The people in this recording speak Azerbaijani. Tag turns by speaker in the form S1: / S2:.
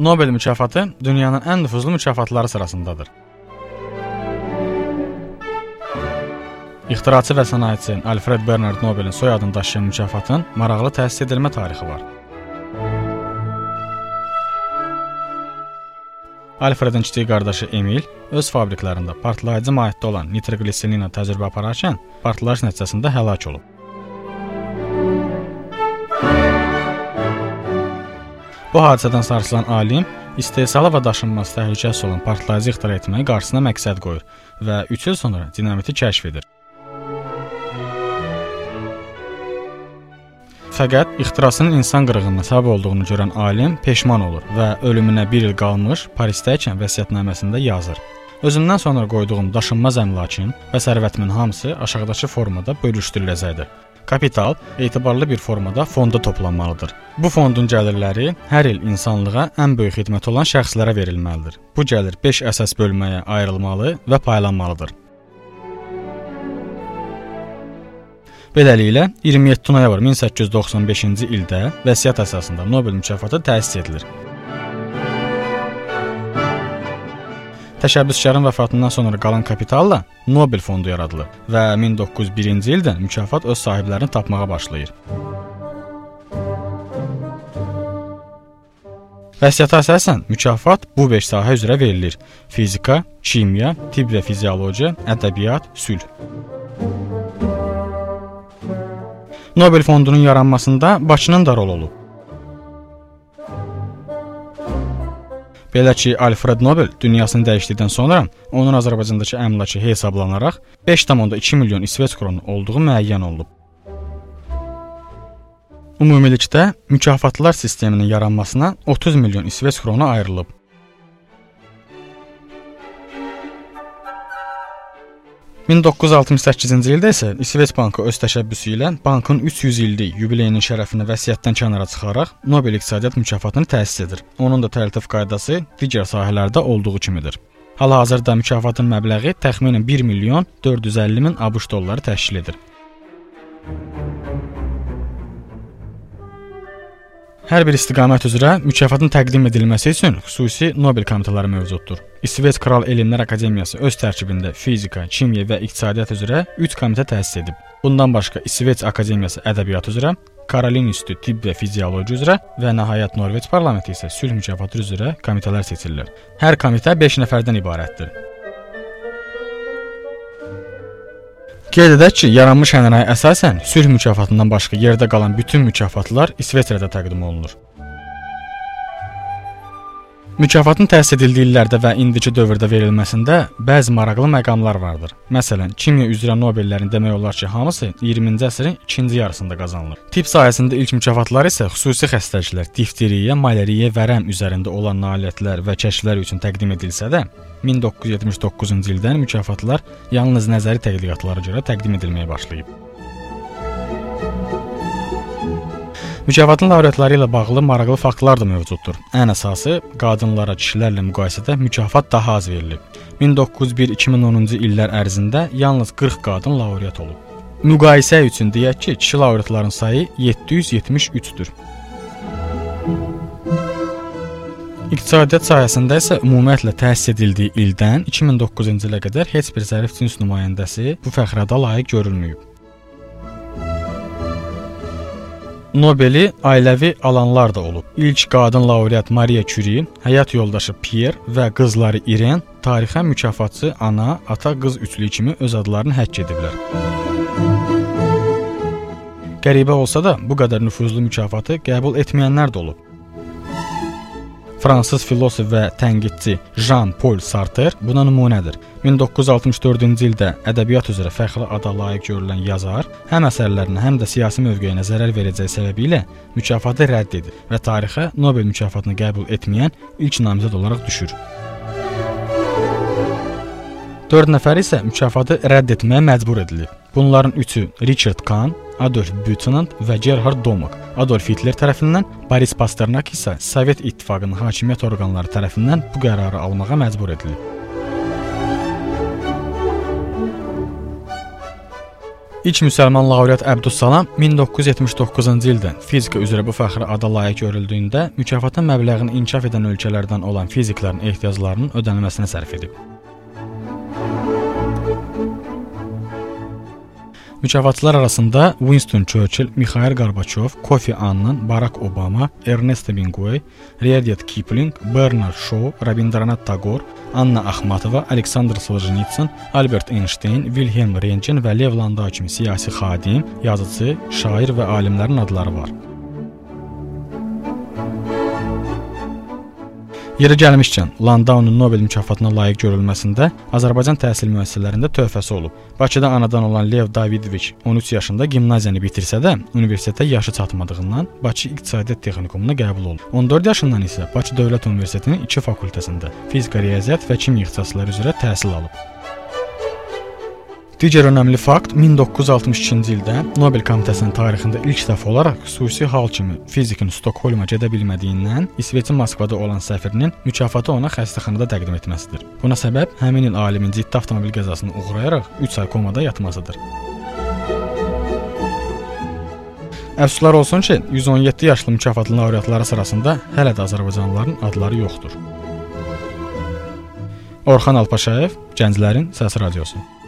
S1: Nobel mükafatı dünyanın ən nüfuzlu mükafatları sırasındadır. İxtiraçı və sənayeçi Alfred Bernard Nobelin soyadını daşıyan mükafatın maraqlı təsis edilmə tarixi var. Alfredin kiçik qardaşı Emil öz fabriklərində partlayıcı maddə olan nitrogliserin ilə təcrübə apararkən partlayış nəticəsində həlak olub. Bu hadisədən sarsılan alim istehsalı və daşınması təhlükəsi olan partlayıcı ixtira etməyi qarşısına məqsəd qoyur və 3 il sonra dinamiti kəşf edir. Fəqət ixtirasının insan qırğınına səbəb olduğunu görən alim peşman olur və ölümünə 1 il qalmış Parisdəykən vəsiyyətnaməsində yazır: Özümdən sonra qoyduğum daşınmaz əmlakın və sərvətimin hamısı aşağıdakı formada bölüşdürüləcəkdir. Kapital etibarlı bir formada fonda toplanmalıdır. Bu fondun gəlirləri hər il insanlığa ən böyük xidmət olan şəxslərə verilməlidir. Bu gəlir 5 əsas bölməyə ayrılmalı və paylanmalıdır. Beləliklə 27 noyabr 1895-ci ildə vəsiyyət əsasında Nobel mükafatı təsis edilir. Təşəbbüskarın vəfatından sonra qalan kapitalla Nobel fondu yaradılır və 1901-ci ildən mükafat öz sahiblərini tapmağa başlayır. Vəsiyyətə əsasən mükafat bu 5 sahə üzrə verilir: fizika, kimya, tibb və fiziologiya, ədəbiyyat, sülh. Nobel fondunun yaranmasında Bakının da rolu olub. Belə ki, Alfred Nobel dünyasını dəyişdikdən sonra onun Azərbaycandakı əmlakı hesablanaraq 5.2 milyon İsveç kronu olduğu müəyyən olunub. Ümumilikdə mükafatlar sisteminin yaranmasına 30 milyon İsveç kronu ayrılıb. 1968-ci ildə isə İsveç bankı öz təşəbbüsü ilə bankın 300 illik yubileyinin şərəfinə vəsiyyətdən kənara çıxaraq Nobel iqtisadiyyat mükafatını təsis edir. Onun da təltif qaydası digər sahələrdə olduğu kimidir. Hal-hazırda mükafatın məbləği təxminən 1 milyon 450 min ABŞ dolları təşkil edir. Hər bir istiqamət üzrə mükafatın təqdim edilməsi üçün xüsusi Nobel komitələri mövcuddur. İsveç Kral Elmlər Akademiyası öz tərkibində fizika, kimya və iqtisadiyyat üzrə 3 komitə təsis edib. Bundan başqa İsveç Akademiyası ədəbiyyat üzrə, Karolin İnstitutu tibb və fiziologiya üzrə və nəhayət Norveç parlamenti isə sülh mükafatı üzrə komitələr seçirlər. Hər komitə 5 nəfərdən ibarətdir. Qeyd edək ki, yaranmış ənənəyə əsasən sülh mükafatından başqa yerdə qalan bütün mükafatlar İsveçrədə təqdim olunur. Mükafatın təsis edildiyi illərdə və indiki dövrdə verilməsində bəzi maraqlı məqamlar vardır. Məsələn, kimya üzrə Nobellərin demək olar ki, hamısı 20-ci əsrin ikinci yarısında qazanılır. Tibb sahəsində ilk mükafatlar isə xüsusi xəstəliklər, difteriya, malariya, vərəm üzərində olan nailiyyətlər və kəşflər üçün təqdim edilsə də, 1979-cu ildən mükafatlar yalnız nəzəri tədqiqatlara görə təqdim edilməyə başlayıb. Mükafatın laureatları ilə bağlı maraqlı faktlar da mövcuddur. Ən əsası qadınlara kişilərlə müqayisədə mükafat daha az verilib. 1901-2010-cu illər ərzində yalnız 40 qadın laureat olub. Müqayisə üçün deyək ki, kişi laureatların sayı 773-dür. İqtisadiyyat sahəsində isə ümumiyyətlə təsis edildiyi ildən 2009-cu ilə qədər heç bir zərif cins nümayəndəsi bu fəxrədə layiq görülməyib. Nobeli ailəvi alanlar da olub. İlk qadın laureat Maria Curie, həyat yoldaşı Pierre və qızları Irene tarixə mükafatçı ana, ata, qız üçlüyü kimi öz adlarını həkk ediblər. Qəribə olsa da, bu qədər nüfuzlu mükafatı qəbul etməyənlər də olub. Fransız filosof və tənqidçi Jean-Paul Sartre buna nümunədir. 1964-cü ildə ədəbiyyat üzrə fəxri ada layiq görülən yazar həm əsərlərinə, həm də siyasi mövqeyinə zərər verəcəyi səbəbilə mükafatı rədd edir və tarixə Nobel mükafatını qəbul etməyən ilk namizəd olaraq düşür. 4 nəfər isə mükafatı rədd etməyə məcbur edilib. Bunların üçü Richard Kahn, Adolf Butenandt və Gerhard Domok. Adolf Hitler tərəfindən, Boris Pasternak isə Sovet İttifaqının hakimiyyət orqanları tərəfindən bu qərarı almağa məcbur edilib. İlk müsəlman laureat Əbdüssalam 1979-cu ildə fizika üzrə bu fəxri ada layiq görüldüyündə mükafatın məbləğini inkişaf edən ölkələrdən olan fiziklərin ehtiyaclarının ödənilməsinə sərf edib. Mükafatçılar arasında Winston Churchill, Mikhail Gorbaçov, Kofi Annan, Barack Obama, Ernest Hemingway, Rudyard Kipling, Bernard Shaw, Rabindranath Tagore, Anna Axmatova, Aleksandr Solzhenitsin, Albert Einstein, Wilhelm Röntgen və Lev Landau kimi siyasi xadim, yazıcı, şair və alimlərin adları var. Yeri gəlmişkən, Landaunun Nobel mükafatına layiq görülməsində Azərbaycan təhsil müəssisələrində töhfəsi olub. Bakıda anadan olan Lev Davidovich 13 yaşında gimnaziyanı bitirsə də, universitetə yaşı çatmadığından Bakı İqtisadiyyat Texnikumuna qəbul olub. 14 yaşından isə Bakı Dövlət Universitetinin 2 fakültəsində fizika, riyaziyyat və kimya ixtisasları üzrə təhsil alıb. Digər önəmli fakt 1962-ci ildə Nobel komitəsinin tarixində ilk dəfə olaraq xüsusi hal kimi fizikin Stokholma gedə bilmədiyindən İsveçin Moskvada olan səfirinin mükafatı ona xəstəxanada təqdim etməsidir. Buna səbəb həmin il alimin ciddi avtomobil qəzasına uğrayaraq 3 ay komada yatmasıdır. Əfsuslar olsun ki, 117 yaşlı mükafatlı laureatları sırasında hələ də azərbaycanlıların adları yoxdur. Orxan Alpaşayev, Gənclərin Səs Radiosu